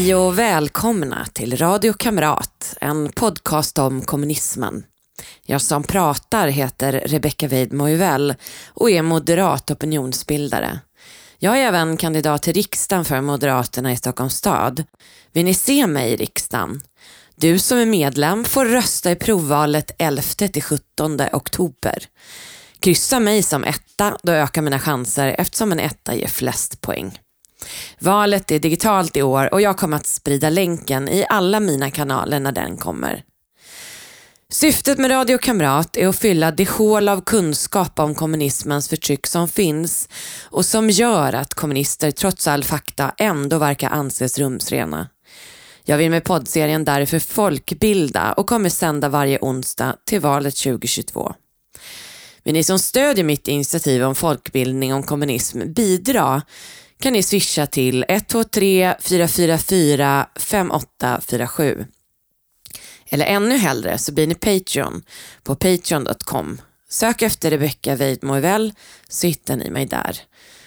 Hej och välkomna till Radio Kamrat, en podcast om kommunismen. Jag som pratar heter Rebecka Weid och är moderat opinionsbildare. Jag är även kandidat till riksdagen för Moderaterna i Stockholms stad. Vill ni se mig i riksdagen? Du som är medlem får rösta i provvalet 11-17 oktober. Kryssa mig som etta, då ökar mina chanser eftersom en etta ger flest poäng. Valet är digitalt i år och jag kommer att sprida länken i alla mina kanaler när den kommer. Syftet med Radio Kamrat är att fylla det hål av kunskap om kommunismens förtryck som finns och som gör att kommunister trots all fakta ändå verkar anses rumsrena. Jag vill med poddserien därför folkbilda och kommer sända varje onsdag till valet 2022. Vill ni som stödjer mitt initiativ om folkbildning om kommunism bidra kan ni swisha till 123 444 5847. Eller ännu hellre så blir ni Patreon på patreon.com. Sök efter Rebecca Weidmoevel så hittar ni mig där.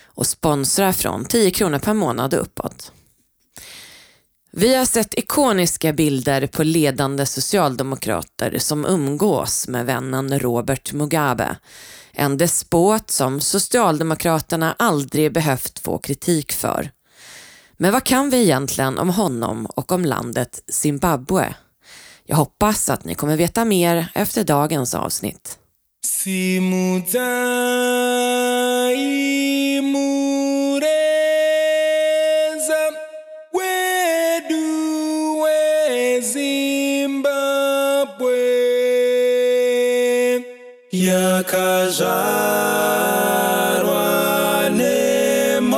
Och sponsra från 10 kronor per månad och uppåt. Vi har sett ikoniska bilder på ledande socialdemokrater som umgås med vännen Robert Mugabe. En despot som Socialdemokraterna aldrig behövt få kritik för. Men vad kan vi egentligen om honom och om landet Zimbabwe? Jag hoppas att ni kommer veta mer efter dagens avsnitt. Yakazvarwa nemoto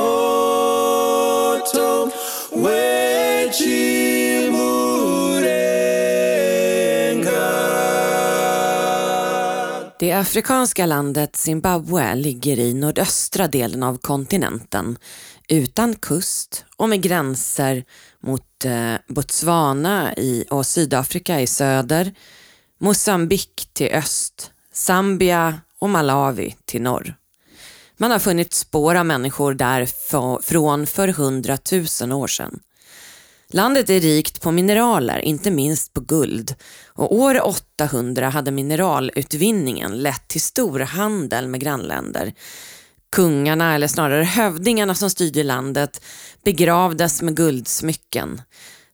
wechimurenga Det afrikanska landet Zimbabwe ligger i nordöstra delen av kontinenten utan kust och med gränser mot eh, Botswana i, och Sydafrika i söder, Mosambik till öst, Zambia och Malawi till norr. Man har funnit spår av människor där från för hundratusen år sedan. Landet är rikt på mineraler, inte minst på guld. Och år 800 hade mineralutvinningen lett till stor handel med grannländer. Kungarna, eller snarare hövdingarna som styrde landet, begravdes med guldsmycken.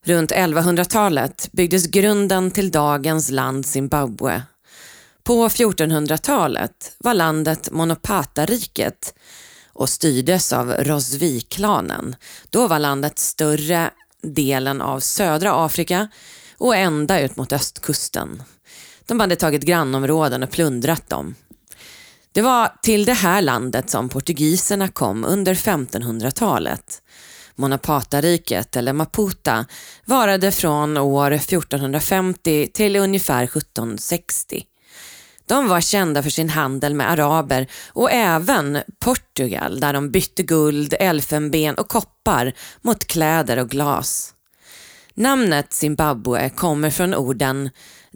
Runt 1100-talet byggdes grunden till dagens land Zimbabwe. På 1400-talet var landet Monopatariket och styrdes av Rosvi-klanen. Då var landet större delen av södra Afrika och ända ut mot östkusten. De hade tagit grannområden och plundrat dem. Det var till det här landet som portugiserna kom under 1500-talet. Monopatariket, eller Maputa, varade från år 1450 till ungefär 1760. De var kända för sin handel med araber och även Portugal där de bytte guld, elfenben och koppar mot kläder och glas. Namnet Zimbabwe kommer från orden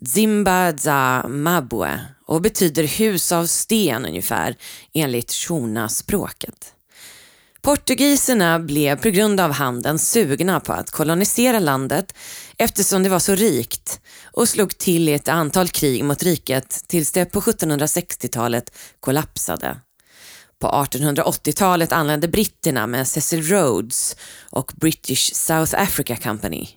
Zimbaza Mabwe och betyder hus av sten ungefär enligt Shona-språket. Portugiserna blev på grund av handeln sugna på att kolonisera landet eftersom det var så rikt och slog till i ett antal krig mot riket tills det på 1760-talet kollapsade. På 1880-talet anlände britterna med Cecil Rhodes och British South Africa Company.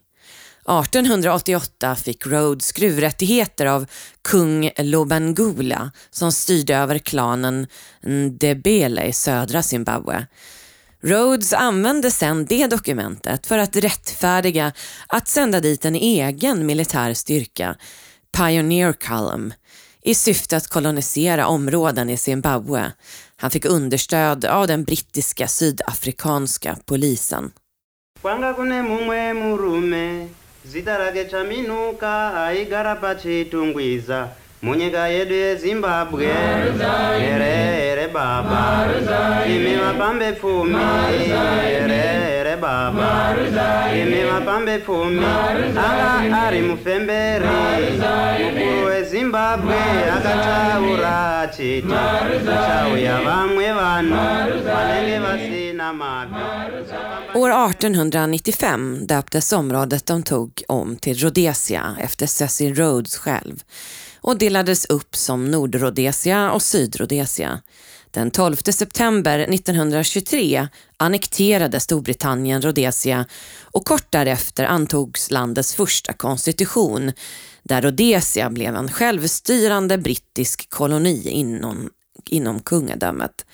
1888 fick Rhodes gruvrättigheter av kung Lobangula som styrde över klanen Ndebele i södra Zimbabwe Rhodes använde sedan det dokumentet för att rättfärdiga att sända dit en egen militär styrka, Pioneer Column, i syfte att kolonisera områden i Zimbabwe. Han fick understöd av den brittiska sydafrikanska polisen. zita rake chaminuka aigara pachitungwiza munyika yedu yezimbabwe. Here here baba. Imi vapambe pfumi here here baba. Imi vapambe pfumi anga ari mufemberi. Mukuru wezimbabwe akataura achiti kuchauya vamwe vanhu vanenge vasina År 1895 döptes området de tog om till Rhodesia efter Cecil Rhodes själv och delades upp som Nordrhodesia och Sydrhodesia. Den 12 september 1923 annekterade Storbritannien Rhodesia och kort därefter antogs landets första konstitution där Rhodesia blev en självstyrande brittisk koloni inom, inom kungadömet.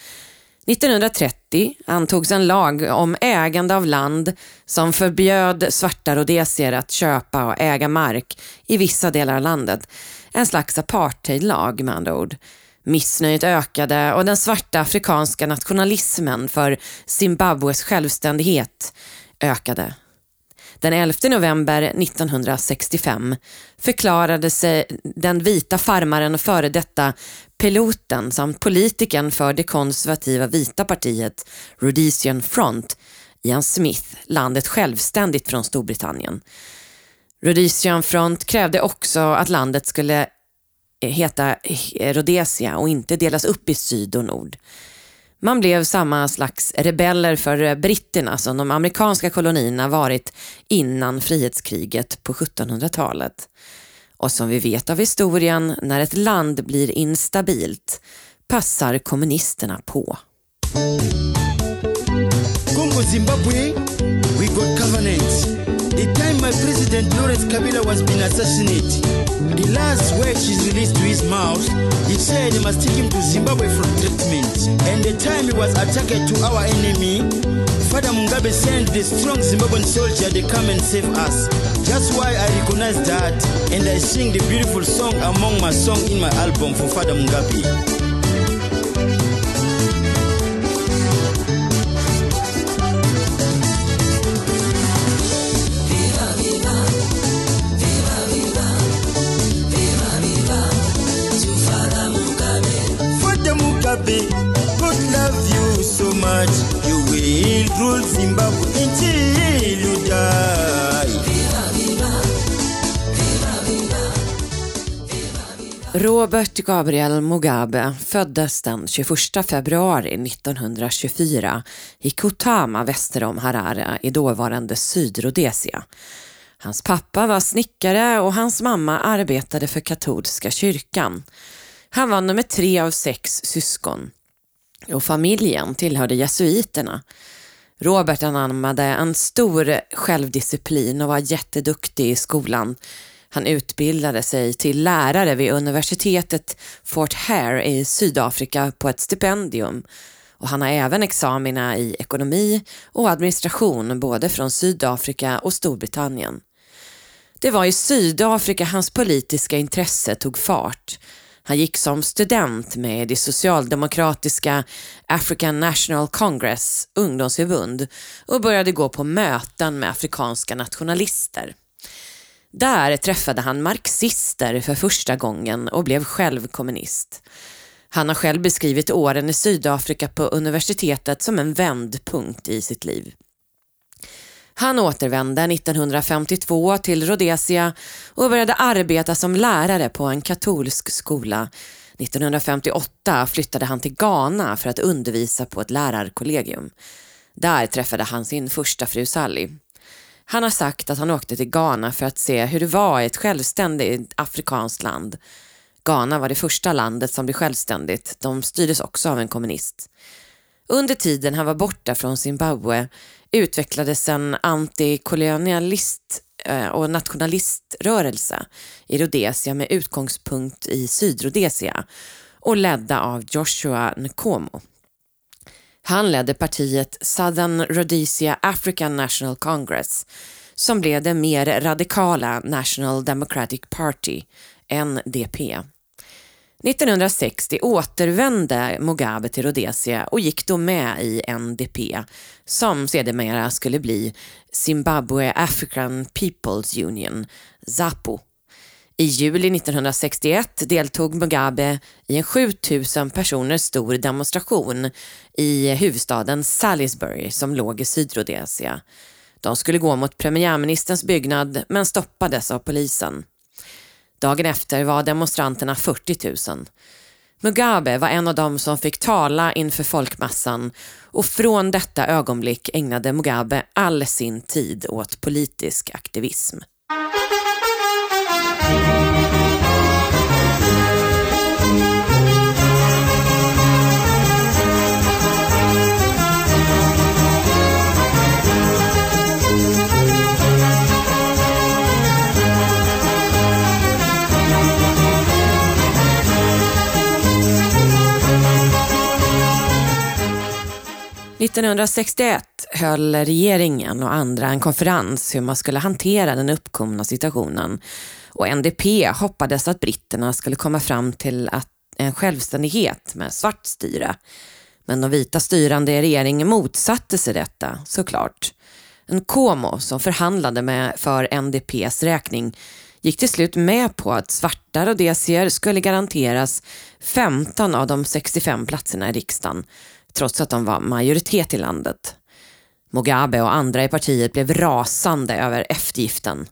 1930 antogs en lag om ägande av land som förbjöd svarta rhodesier att köpa och äga mark i vissa delar av landet. En slags apartheidlag med andra ord. Missnöjet ökade och den svarta afrikanska nationalismen för Zimbabwes självständighet ökade. Den 11 november 1965 förklarade sig den vita farmaren och före detta piloten samt politikern för det konservativa vita partiet Rhodesian Front, Ian Smith, landet självständigt från Storbritannien. Rhodesian Front krävde också att landet skulle heta Rhodesia och inte delas upp i syd och nord. Man blev samma slags rebeller för britterna som de amerikanska kolonierna varit innan frihetskriget på 1700-talet. Och som vi vet av historien, när ett land blir instabilt passar kommunisterna på. Kongo, Zimbabwe, we got covenants. The time my president Lawrence Kabila was being assassinated, the last words he released to his mouth, he said they must take him to Zimbabwe for treatment. And the time he was attacked to our enemy, Father Mugabe sent the strong Zimbabwean soldier to come and save us. That's why I recognize that and I sing the beautiful song among my song in my album for Father Mugabe. Much. You will rule Zimbabwe until you die. Robert Gabriel Mugabe föddes den 21 februari 1924 i Kotama väster om Harare i dåvarande Sydrhodesia. Hans pappa var snickare och hans mamma arbetade för katolska kyrkan. Han var nummer tre av sex syskon och familjen tillhörde jesuiterna. Robert anammade en stor självdisciplin och var jätteduktig i skolan. Han utbildade sig till lärare vid universitetet Fort Hare i Sydafrika på ett stipendium och han har även examina i ekonomi och administration både från Sydafrika och Storbritannien. Det var i Sydafrika hans politiska intresse tog fart. Han gick som student med i socialdemokratiska African National Congress ungdomsförbund och började gå på möten med afrikanska nationalister. Där träffade han marxister för första gången och blev själv kommunist. Han har själv beskrivit åren i Sydafrika på universitetet som en vändpunkt i sitt liv. Han återvände 1952 till Rhodesia och började arbeta som lärare på en katolsk skola. 1958 flyttade han till Ghana för att undervisa på ett lärarkollegium. Där träffade han sin första fru Sally. Han har sagt att han åkte till Ghana för att se hur det var i ett självständigt afrikanskt land. Ghana var det första landet som blev självständigt. De styrdes också av en kommunist. Under tiden han var borta från Zimbabwe utvecklades en antikolonialist eh, och nationaliströrelse i Rhodesia med utgångspunkt i Sydrhodesia och ledda av Joshua Nkomo. Han ledde partiet Southern Rhodesia African National Congress som blev det mer radikala National Democratic Party, NDP. 1960 återvände Mugabe till Rhodesia och gick då med i NDP som sedermera skulle bli Zimbabwe African People's Union, ZAPU. I juli 1961 deltog Mugabe i en 7000 personer stor demonstration i huvudstaden Salisbury som låg i Sydrhodesia. De skulle gå mot premiärministerns byggnad men stoppades av polisen. Dagen efter var demonstranterna 40 000. Mugabe var en av dem som fick tala inför folkmassan och från detta ögonblick ägnade Mugabe all sin tid åt politisk aktivism. 1961 höll regeringen och andra en konferens hur man skulle hantera den uppkomna situationen och NDP hoppades att britterna skulle komma fram till att en självständighet med svart styre. Men de vita styrande i regeringen motsatte sig detta, såklart. En Como som förhandlade med för NDPs räkning gick till slut med på att svarta rhodesier skulle garanteras 15 av de 65 platserna i riksdagen trots att de var majoritet i landet. Mugabe och andra i partiet blev rasande över eftergiften.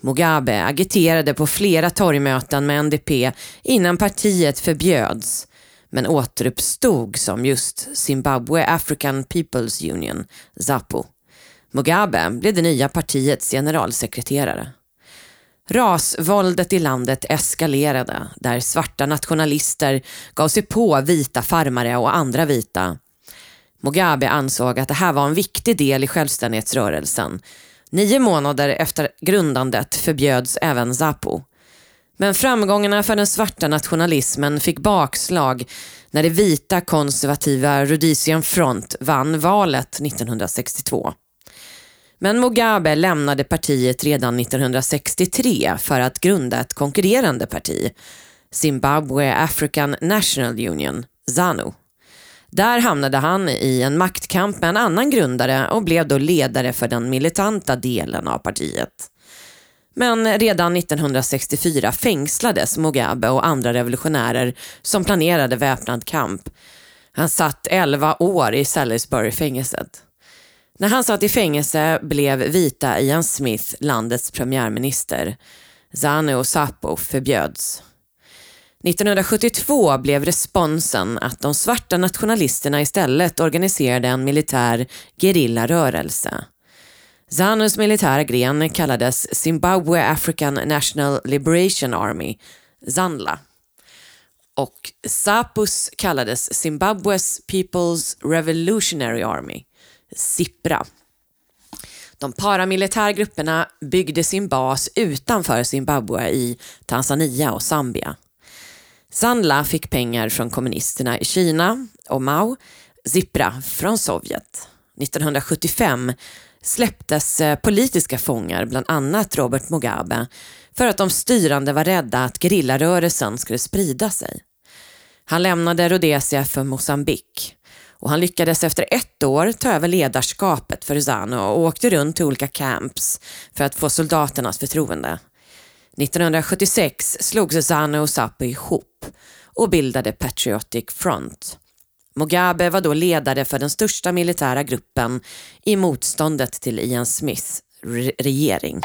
Mugabe agiterade på flera torgmöten med NDP innan partiet förbjöds men återuppstod som just Zimbabwe African People's Union, ZAPU. Mugabe blev det nya partiets generalsekreterare. Rasvåldet i landet eskalerade där svarta nationalister gav sig på vita farmare och andra vita. Mugabe ansåg att det här var en viktig del i självständighetsrörelsen. Nio månader efter grundandet förbjöds även ZAPU. Men framgångarna för den svarta nationalismen fick bakslag när det vita konservativa Rhodesian Front vann valet 1962. Men Mugabe lämnade partiet redan 1963 för att grunda ett konkurrerande parti, Zimbabwe African National Union, ZANU. Där hamnade han i en maktkamp med en annan grundare och blev då ledare för den militanta delen av partiet. Men redan 1964 fängslades Mugabe och andra revolutionärer som planerade väpnad kamp. Han satt 11 år i Salisbury-fängelset. När han satt i fängelse blev vita Ian Smith landets premiärminister. ZANU och SAPO förbjöds. 1972 blev responsen att de svarta nationalisterna istället organiserade en militär gerillarörelse. ZANUs militära gren kallades Zimbabwe African National Liberation Army, ZANLA. Och Zapus kallades Zimbabwes People's Revolutionary Army, SIPRA. De paramilitärgrupperna byggde sin bas utanför Zimbabwe i Tanzania och Zambia. Sanla fick pengar från kommunisterna i Kina och Mao, Zipra från Sovjet. 1975 släpptes eh, politiska fångar, bland annat Robert Mugabe, för att de styrande var rädda att gerillarörelsen skulle sprida sig. Han lämnade Rhodesia för Mosambik och han lyckades efter ett år ta över ledarskapet för ZANU och åkte runt till olika camps för att få soldaternas förtroende. 1976 slogs ZANU och ZAPU ihop och bildade Patriotic Front. Mugabe var då ledare för den största militära gruppen i motståndet till Ian Smiths re regering.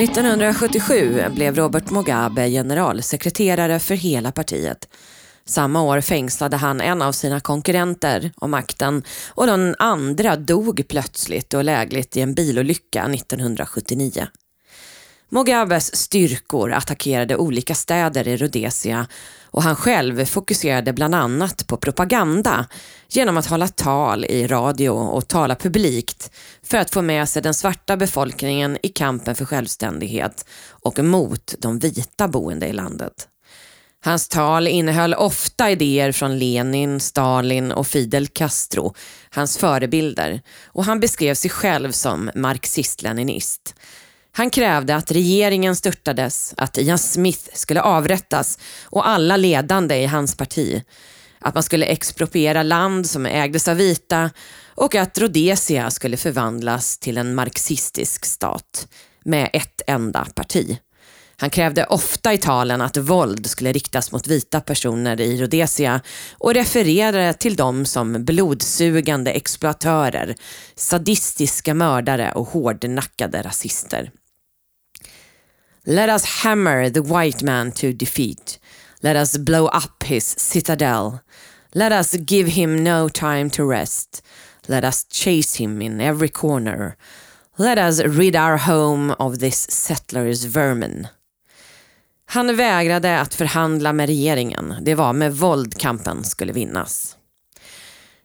1977 blev Robert Mugabe generalsekreterare för hela partiet. Samma år fängslade han en av sina konkurrenter om makten och den andra dog plötsligt och lägligt i en bilolycka 1979. Mugabes styrkor attackerade olika städer i Rhodesia och han själv fokuserade bland annat på propaganda genom att hålla tal i radio och tala publikt för att få med sig den svarta befolkningen i kampen för självständighet och mot de vita boende i landet. Hans tal innehöll ofta idéer från Lenin, Stalin och Fidel Castro, hans förebilder, och han beskrev sig själv som marxist-leninist. Han krävde att regeringen störtades, att Ian Smith skulle avrättas och alla ledande i hans parti. att man skulle expropriera land som ägdes av vita och att Rhodesia skulle förvandlas till en marxistisk stat med ett enda parti. Han krävde ofta i talen att våld skulle riktas mot vita personer i Rhodesia och refererade till dem som blodsugande exploatörer, sadistiska mördare och hårdnackade rasister. Let us hammer the white man to defeat. Let us blow up his citadel. Let us give him no time to rest. Let us chase him in every corner. Let us rid our home of this settlers vermin. Han vägrade att förhandla med regeringen. Det var med våld kampen skulle vinnas.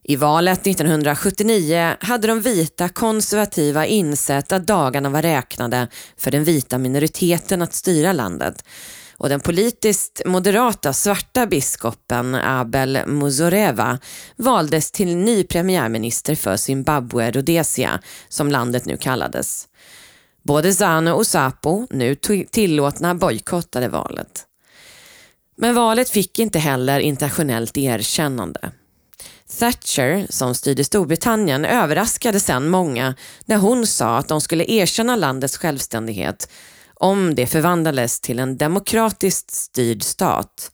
I valet 1979 hade de vita konservativa insett att dagarna var räknade för den vita minoriteten att styra landet och den politiskt moderata svarta biskopen Abel Muzoreva valdes till ny premiärminister för Zimbabwe Rhodesia, som landet nu kallades. Både ZANU och ZAPO, nu tillåtna, bojkottade valet. Men valet fick inte heller internationellt erkännande. Thatcher, som styrde Storbritannien, överraskade sedan många när hon sa att de skulle erkänna landets självständighet om det förvandlades till en demokratiskt styrd stat.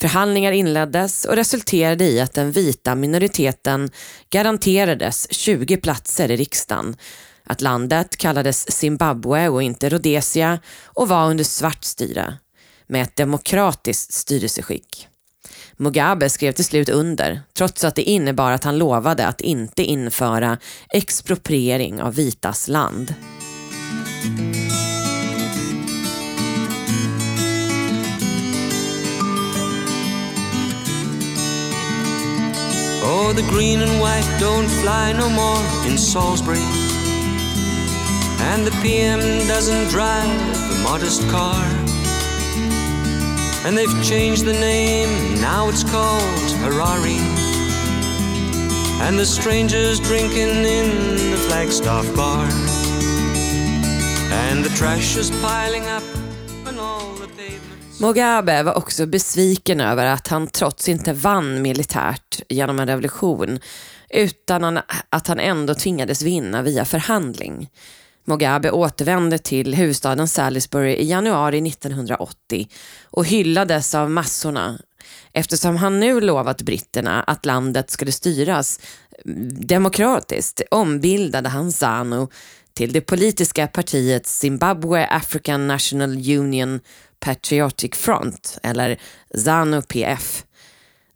Förhandlingar inleddes och resulterade i att den vita minoriteten garanterades 20 platser i riksdagen, att landet kallades Zimbabwe och inte Rhodesia och var under svart styre, med ett demokratiskt styrelseskick. Mugabe skrev till slut under, trots att det innebar att han lovade att inte införa expropriering av vitas land. Oh, the green and white don't fly no more in Salisbury. And the PM doesn't drive a modest car. And they've changed the name, now it's called Harari. And the strangers drinking in the Flagstaff bar. And the trash is piling up. Mugabe var också besviken över att han trots inte vann militärt genom en revolution, utan att han ändå tvingades vinna via förhandling. Mugabe återvände till huvudstaden Salisbury i januari 1980 och hyllades av massorna eftersom han nu lovat britterna att landet skulle styras demokratiskt ombildade han ZANU till det politiska partiet Zimbabwe African National Union Patriotic Front, eller ZANU-PF.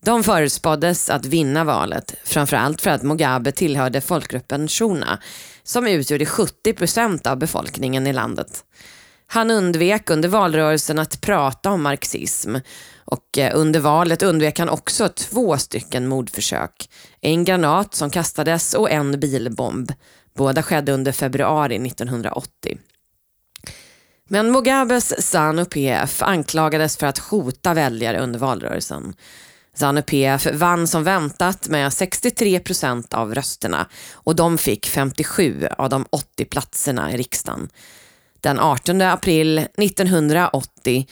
De förutspåddes att vinna valet, framförallt för att Mugabe tillhörde folkgruppen Shona, som utgjorde 70 procent av befolkningen i landet. Han undvek under valrörelsen att prata om marxism och eh, under valet undvek han också två stycken mordförsök. En granat som kastades och en bilbomb. Båda skedde under februari 1980. Men Mugabes ZANU-PF anklagades för att hota väljare under valrörelsen. ZANU-PF vann som väntat med 63 procent av rösterna och de fick 57 av de 80 platserna i riksdagen. Den 18 april 1980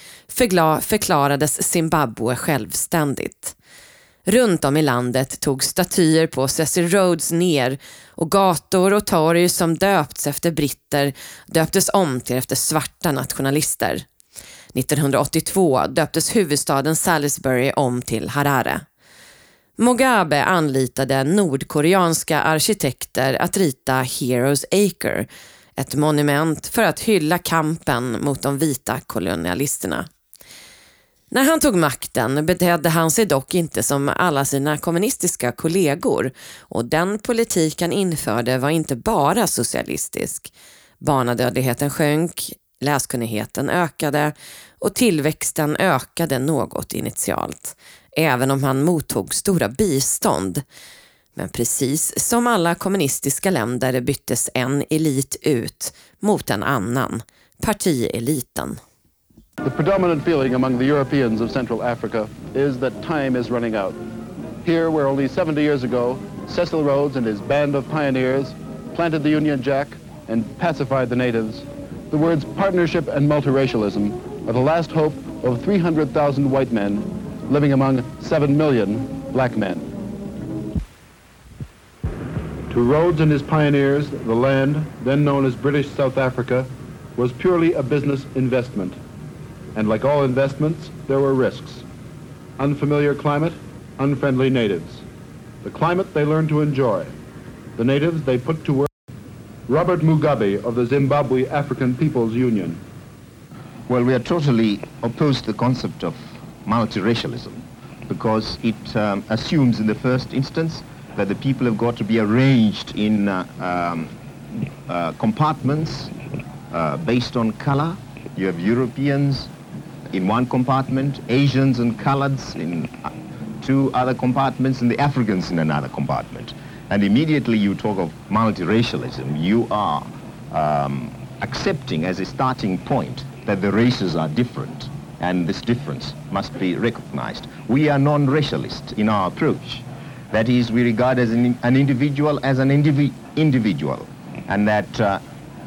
förklarades Zimbabwe självständigt. Runt om i landet tog statyer på Cecil Rhodes ner och gator och torg som döpts efter britter döptes om till efter svarta nationalister. 1982 döptes huvudstaden Salisbury om till Harare. Mugabe anlitade nordkoreanska arkitekter att rita Heroes Acre, ett monument för att hylla kampen mot de vita kolonialisterna. När han tog makten betedde han sig dock inte som alla sina kommunistiska kollegor och den politik han införde var inte bara socialistisk. Barnadödligheten sjönk, läskunnigheten ökade och tillväxten ökade något initialt, även om han mottog stora bistånd. Men precis som alla kommunistiska länder byttes en elit ut mot en annan, partieliten. The predominant feeling among the Europeans of Central Africa is that time is running out. Here, where only 70 years ago, Cecil Rhodes and his band of pioneers planted the Union Jack and pacified the natives, the words partnership and multiracialism are the last hope of 300,000 white men living among 7 million black men. To Rhodes and his pioneers, the land, then known as British South Africa, was purely a business investment. And like all investments, there were risks. Unfamiliar climate, unfriendly natives. The climate they learned to enjoy. The natives they put to work. Robert Mugabe of the Zimbabwe African People's Union. Well, we are totally opposed to the concept of multiracialism because it um, assumes in the first instance that the people have got to be arranged in uh, um, uh, compartments uh, based on color. You have Europeans in one compartment, Asians and coloreds in two other compartments, and the Africans in another compartment. And immediately you talk of multiracialism, you are um, accepting as a starting point that the races are different and this difference must be recognized. We are non-racialist in our approach. That is, we regard as an, an individual as an indivi individual and that uh,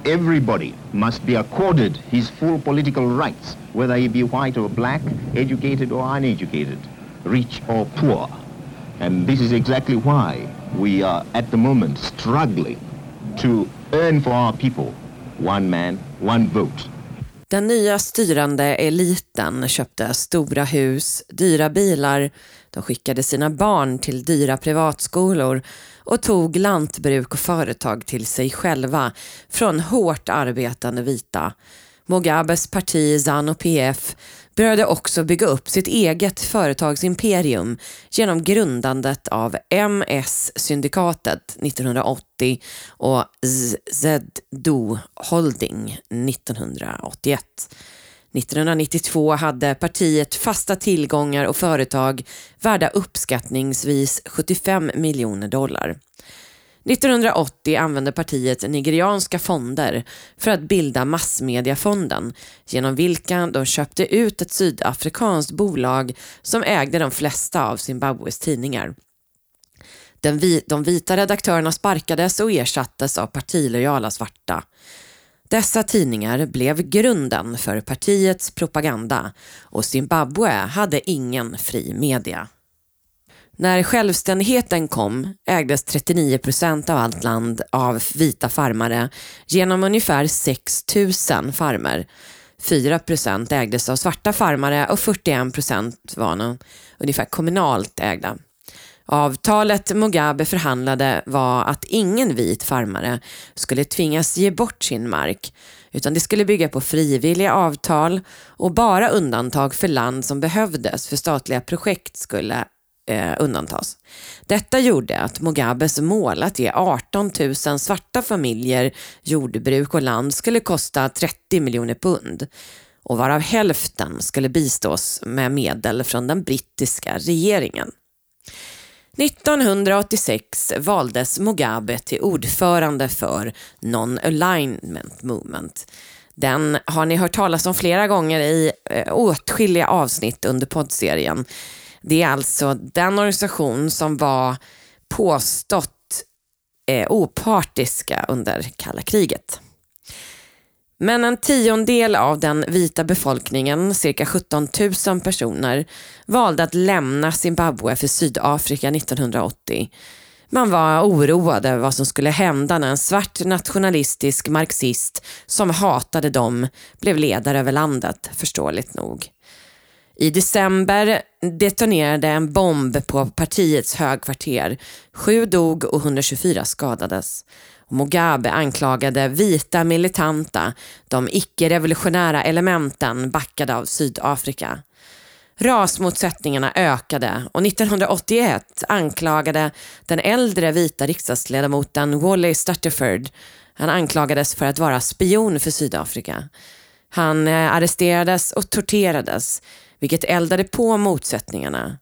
everybody must be accorded his full political rights, whether he be white or black, educated or uneducated, rich or poor. And this is exactly why we are at the moment struggling to earn for our people one man, one vote. Den nya styrande eliten köpte stora hus, dyra bilar, de skickade sina barn till dyra privatskolor och tog lantbruk och företag till sig själva från hårt arbetande vita. Mugabes parti ZANU-PF började också bygga upp sitt eget företagsimperium genom grundandet av MS-syndikatet 1980 och ZDO Holding 1981. 1992 hade partiet fasta tillgångar och företag värda uppskattningsvis 75 miljoner dollar. 1980 använde partiet nigerianska fonder för att bilda Massmediafonden genom vilka de köpte ut ett sydafrikanskt bolag som ägde de flesta av Zimbabwes tidningar. Den vi, de vita redaktörerna sparkades och ersattes av partilojala svarta. Dessa tidningar blev grunden för partiets propaganda och Zimbabwe hade ingen fri media. När självständigheten kom ägdes 39 procent av allt land av vita farmare genom ungefär 6 000 farmer. 4 procent ägdes av svarta farmare och 41 procent var ungefär kommunalt ägda. Avtalet Mugabe förhandlade var att ingen vit farmare skulle tvingas ge bort sin mark utan det skulle bygga på frivilliga avtal och bara undantag för land som behövdes för statliga projekt skulle eh, undantas. Detta gjorde att Mugabes mål att ge 18 000 svarta familjer jordbruk och land skulle kosta 30 miljoner pund och varav hälften skulle bistås med medel från den brittiska regeringen. 1986 valdes Mugabe till ordförande för Non-Alignment Movement. Den har ni hört talas om flera gånger i eh, åtskilliga avsnitt under poddserien. Det är alltså den organisation som var påstått eh, opartiska under kalla kriget. Men en tiondel av den vita befolkningen, cirka 17 000 personer, valde att lämna Zimbabwe för Sydafrika 1980. Man var oroad över vad som skulle hända när en svart nationalistisk marxist som hatade dem blev ledare över landet, förståeligt nog. I december detonerade en bomb på partiets högkvarter. Sju dog och 124 skadades. Mugabe anklagade vita militanta, de icke-revolutionära elementen backade av Sydafrika. Rasmotsättningarna ökade och 1981 anklagade den äldre vita riksdagsledamoten Wally Stutterford, han anklagades för att vara spion för Sydafrika. Han eh, arresterades och torterades, vilket eldade på motsättningarna.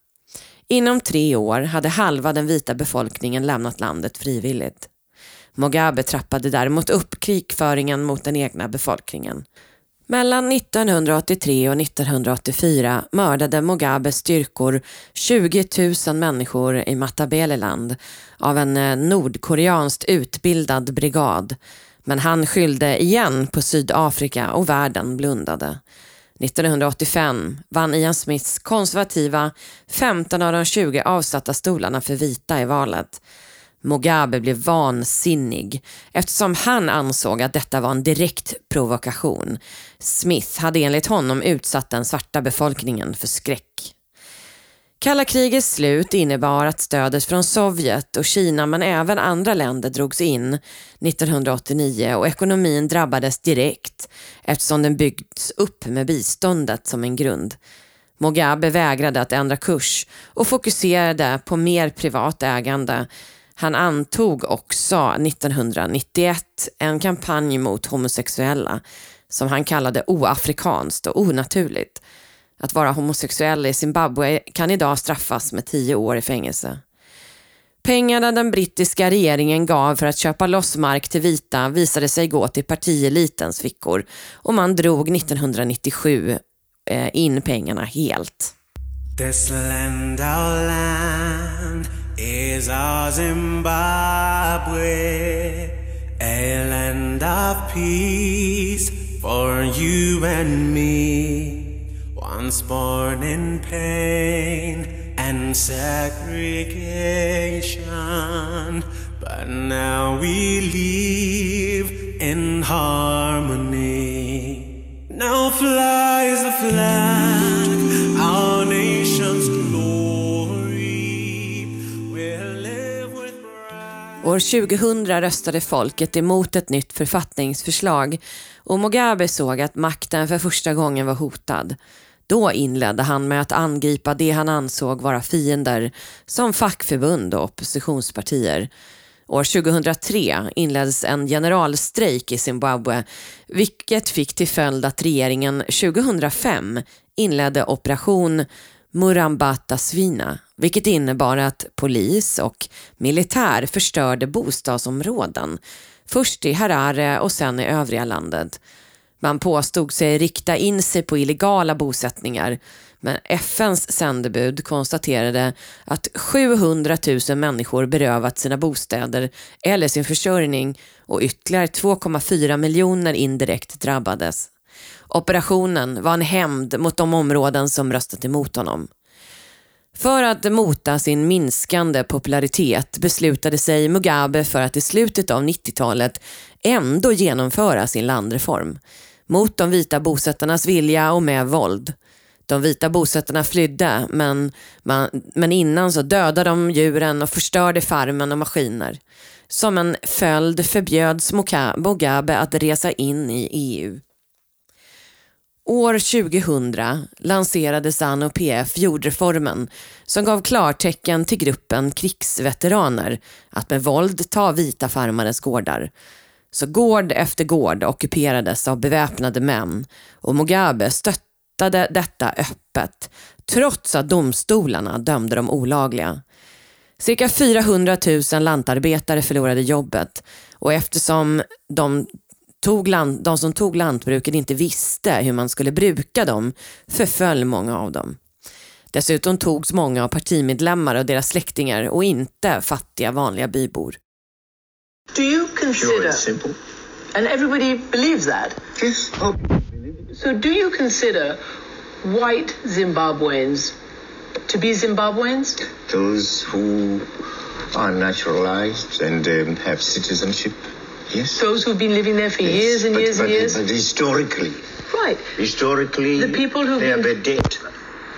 Inom tre år hade halva den vita befolkningen lämnat landet frivilligt. Mugabe trappade däremot upp krigföringen mot den egna befolkningen. Mellan 1983 och 1984 mördade Mugabes styrkor 20 000 människor i Matabeleland av en eh, nordkoreanskt utbildad brigad. Men han skyllde igen på Sydafrika och världen blundade. 1985 vann Ian Smiths konservativa 15 av de 20 avsatta stolarna för vita i valet. Mugabe blev vansinnig eftersom han ansåg att detta var en direkt provokation. Smith hade enligt honom utsatt den svarta befolkningen för skräck. Kalla krigets slut innebar att stödet från Sovjet och Kina men även andra länder drogs in 1989 och ekonomin drabbades direkt eftersom den byggts upp med biståndet som en grund. Mugabe vägrade att ändra kurs och fokuserade på mer privat ägande. Han antog också 1991 en kampanj mot homosexuella som han kallade oafrikanskt och onaturligt. Att vara homosexuell i Zimbabwe kan idag straffas med tio år i fängelse. Pengarna den brittiska regeringen gav för att köpa loss mark till vita visade sig gå till partielitens fickor och man drog 1997 eh, in pengarna helt. This land, our land, is our Zimbabwe, a land of peace for you and me. Once born in pain and segregation, but now we live in harmony. Now flies the flag, our nation's glory. We'll live with pride. År 2000 röstade folket emot ett nytt författningsförslag och Mugabe såg att makten för första gången var hotad. Då inledde han med att angripa det han ansåg vara fiender som fackförbund och oppositionspartier. År 2003 inleddes en generalstrejk i Zimbabwe vilket fick till följd att regeringen 2005 inledde operation Murambata Svina vilket innebar att polis och militär förstörde bostadsområden. Först i Harare och sen i övriga landet. Man påstod sig rikta in sig på illegala bosättningar men FNs sändebud konstaterade att 700 000 människor berövat sina bostäder eller sin försörjning och ytterligare 2,4 miljoner indirekt drabbades. Operationen var en hämnd mot de områden som röstat emot honom. För att mota sin minskande popularitet beslutade sig Mugabe för att i slutet av 90-talet ändå genomföra sin landreform mot de vita bosättarnas vilja och med våld. De vita bosättarna flydde men, man, men innan så dödade de djuren och förstörde farmen och maskiner. Som en följd förbjöds Mugabe att resa in i EU. År 2000 lanserade ZANU-PF jordreformen som gav klartecken till gruppen krigsveteraner att med våld ta vita farmares gårdar. Så gård efter gård ockuperades av beväpnade män och Mugabe stöttade detta öppet trots att domstolarna dömde dem olagliga. Cirka 400 000 lantarbetare förlorade jobbet och eftersom de, tog land, de som tog lantbruket inte visste hur man skulle bruka dem förföll många av dem. Dessutom togs många av partimedlemmar och deras släktingar och inte fattiga vanliga bybor. Do you Sure, consider, it's simple. and everybody believes that, Yes. Oh, so do you consider white Zimbabweans to be Zimbabweans? those who are naturalized and um, have citizenship. Yes. Those who've been living there for years and but, years but, and years? But historically, Right. historically, The people who've they a debt.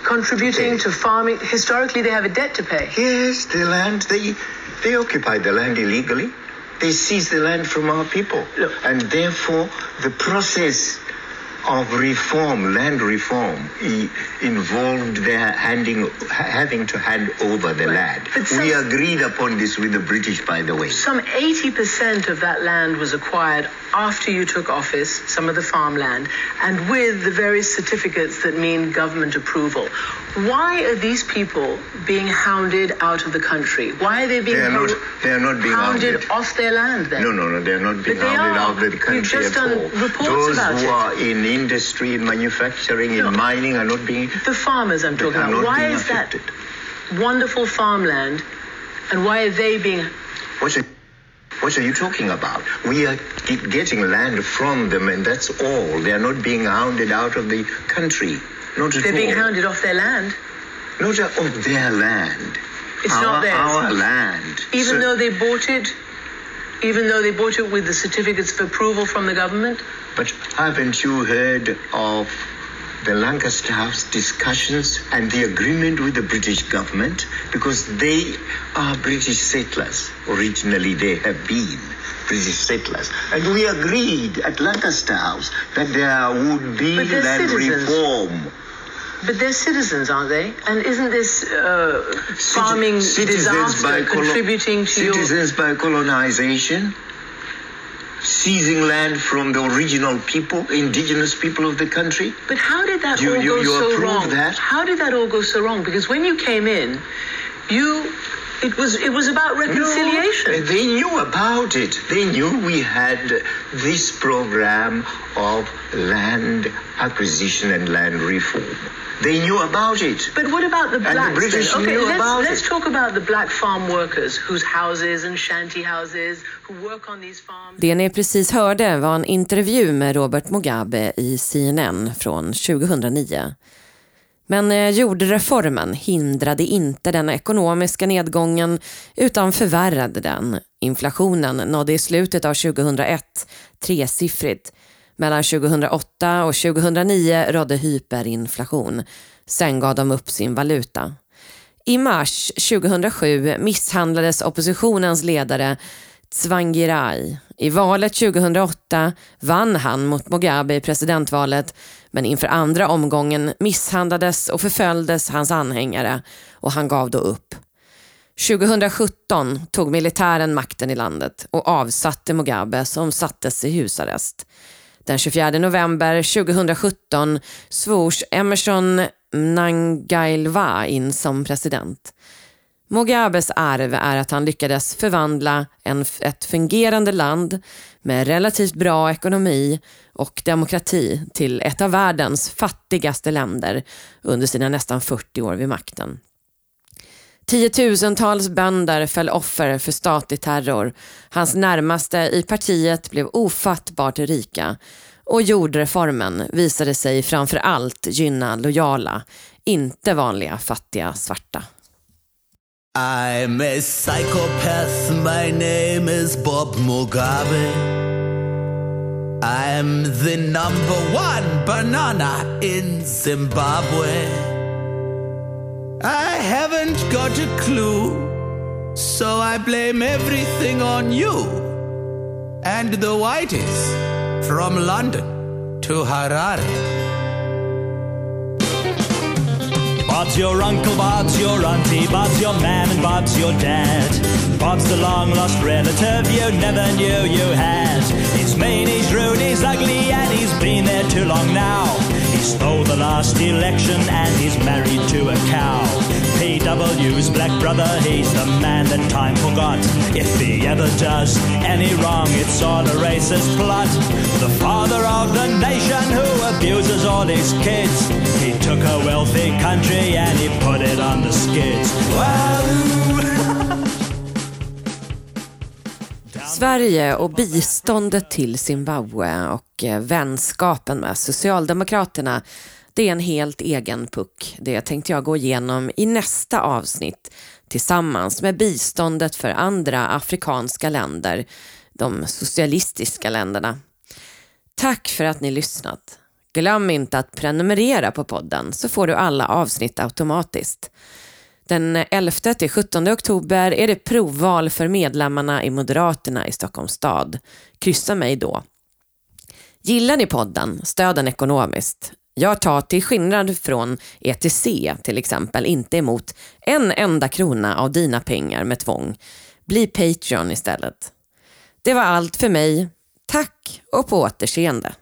Contributing to farming. Historically, they have a debt to pay. Yes, the land they they occupy the land illegally. They seize the land from our people, Look. and therefore the process of reform, land reform, involved their handing, having to hand over the land. Some- we agreed upon this with the British, by the way. Some 80% of that land was acquired after you took office, some of the farmland, and with the various certificates that mean government approval. Why are these people being hounded out of the country? Why are they being They are not- they are not being hounded hounded. off their land then? No, no, no, they're not being hounded are. out of the You've country just at done all. reports Those about who it. are in industry, in manufacturing, in No. mining are not being, The farmers I'm they talking are about. Why is that wonderful farmland and why are they being What's a, What are you talking about? We are getting land from them, and that's all. They are not being hounded out of the country. Not at They're being hounded off their land, Not a- of oh, their land. It's our, not theirs. Our land. even So- though they bought it. Even though they bought it with the certificates of approval from the government. But haven't you heard of the Lancaster House discussions and the agreement with the British government? Because they are British settlers. Originally, they have been British settlers. And we agreed at Lancaster House that there would be land citizens. reform. But they're citizens, aren't they? And isn't this uh, farming Citizens disaster contributing to your... citizens by colonization, seizing land from the original people, indigenous people of the country. But how did that You- all you- go you so wrong? that? How did that all go so wrong? Because when you came in, you it was it was about reconciliation. No, they knew about it. They knew we had this program of land acquisition and land reform. They knew about it. But what about the the blacks? British then? Okay, knew let's, about let's it. talk about the black farm workers whose houses and shanty houses who work on these farms. Det ni precis hörde var en intervju med Robert Mugabe i CNN från 2009. Men eh, jordreformen hindrade inte den ekonomiska nedgången utan förvärrade den. Inflationen nådde i slutet av 2001 tresiffrigt. Mellan 2008 och 2009 rådde hyperinflation. Sen gav de upp sin valuta. I mars 2007 misshandlades oppositionens ledare Tsvangirai. I valet 2008 vann han mot Mugabe i presidentvalet men inför andra omgången misshandlades och förföljdes hans anhängare och han gav då upp. 2017 tog militären makten i landet och avsatte Mugabe som sattes i husarrest. Den 24 november 2017 svors Emerson Mnangagwa in som president. Mugabes arv är att han lyckades förvandla en, ett fungerande land med relativt bra ekonomi och demokrati till ett av världens fattigaste länder under sina nästan 40 år vid makten. Tiotusentals bönder föll offer för statlig terror. Hans närmaste i partiet blev ofattbart rika och jordreformen visade sig framför allt gynna lojala, inte vanliga fattiga svarta. I'm a psychopath. My name is Bob Mugabe. I'm the number one banana in Zimbabwe. I haven't got a clue, so I blame everything on you and the whiteys from London to Harare. Bob's your uncle, Bob's your auntie, Bob's your man, and Bob's your dad. Bob's the long lost relative you never knew you had. He's mean, he's rude, he's ugly, and he's been there too long now. He stole the last election and he's married to a cow. PW's black brother, he's the man that time forgot. If he ever does any wrong, it's all a racist plot. The father of the nation who abuses all his kids. He took a wealthy country and he put it on the skids. Wahoo! Sverige och biståndet till Zimbabwe och eh, vänskapen med Socialdemokraterna det är en helt egen puck. Det tänkte jag gå igenom i nästa avsnitt tillsammans med biståndet för andra afrikanska länder, de socialistiska länderna. Tack för att ni lyssnat. Glöm inte att prenumerera på podden så får du alla avsnitt automatiskt. Den 11 till 17 oktober är det provval för medlemmarna i Moderaterna i Stockholms stad. Kryssa mig då. Gillar ni podden, stöd den ekonomiskt. Jag tar till skillnad från ETC till exempel inte emot en enda krona av dina pengar med tvång. Bli Patreon istället. Det var allt för mig. Tack och på återseende.